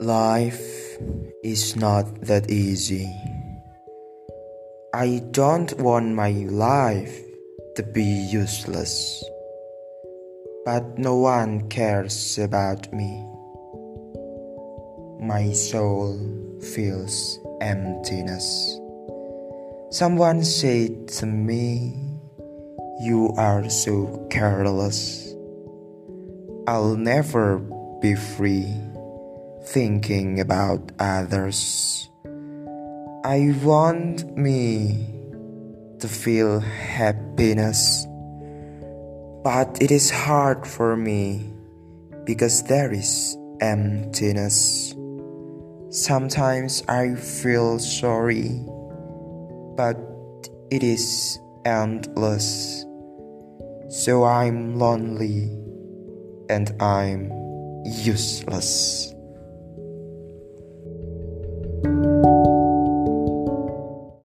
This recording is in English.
Life is not that easy. I don't want my life to be useless. But no one cares about me. My soul feels emptiness. Someone said to me, You are so careless. I'll never be free thinking about others. I want me to feel happiness, but it is hard for me because there is emptiness. Sometimes I feel sorry, but it is endless. So I'm lonely and I'm useless.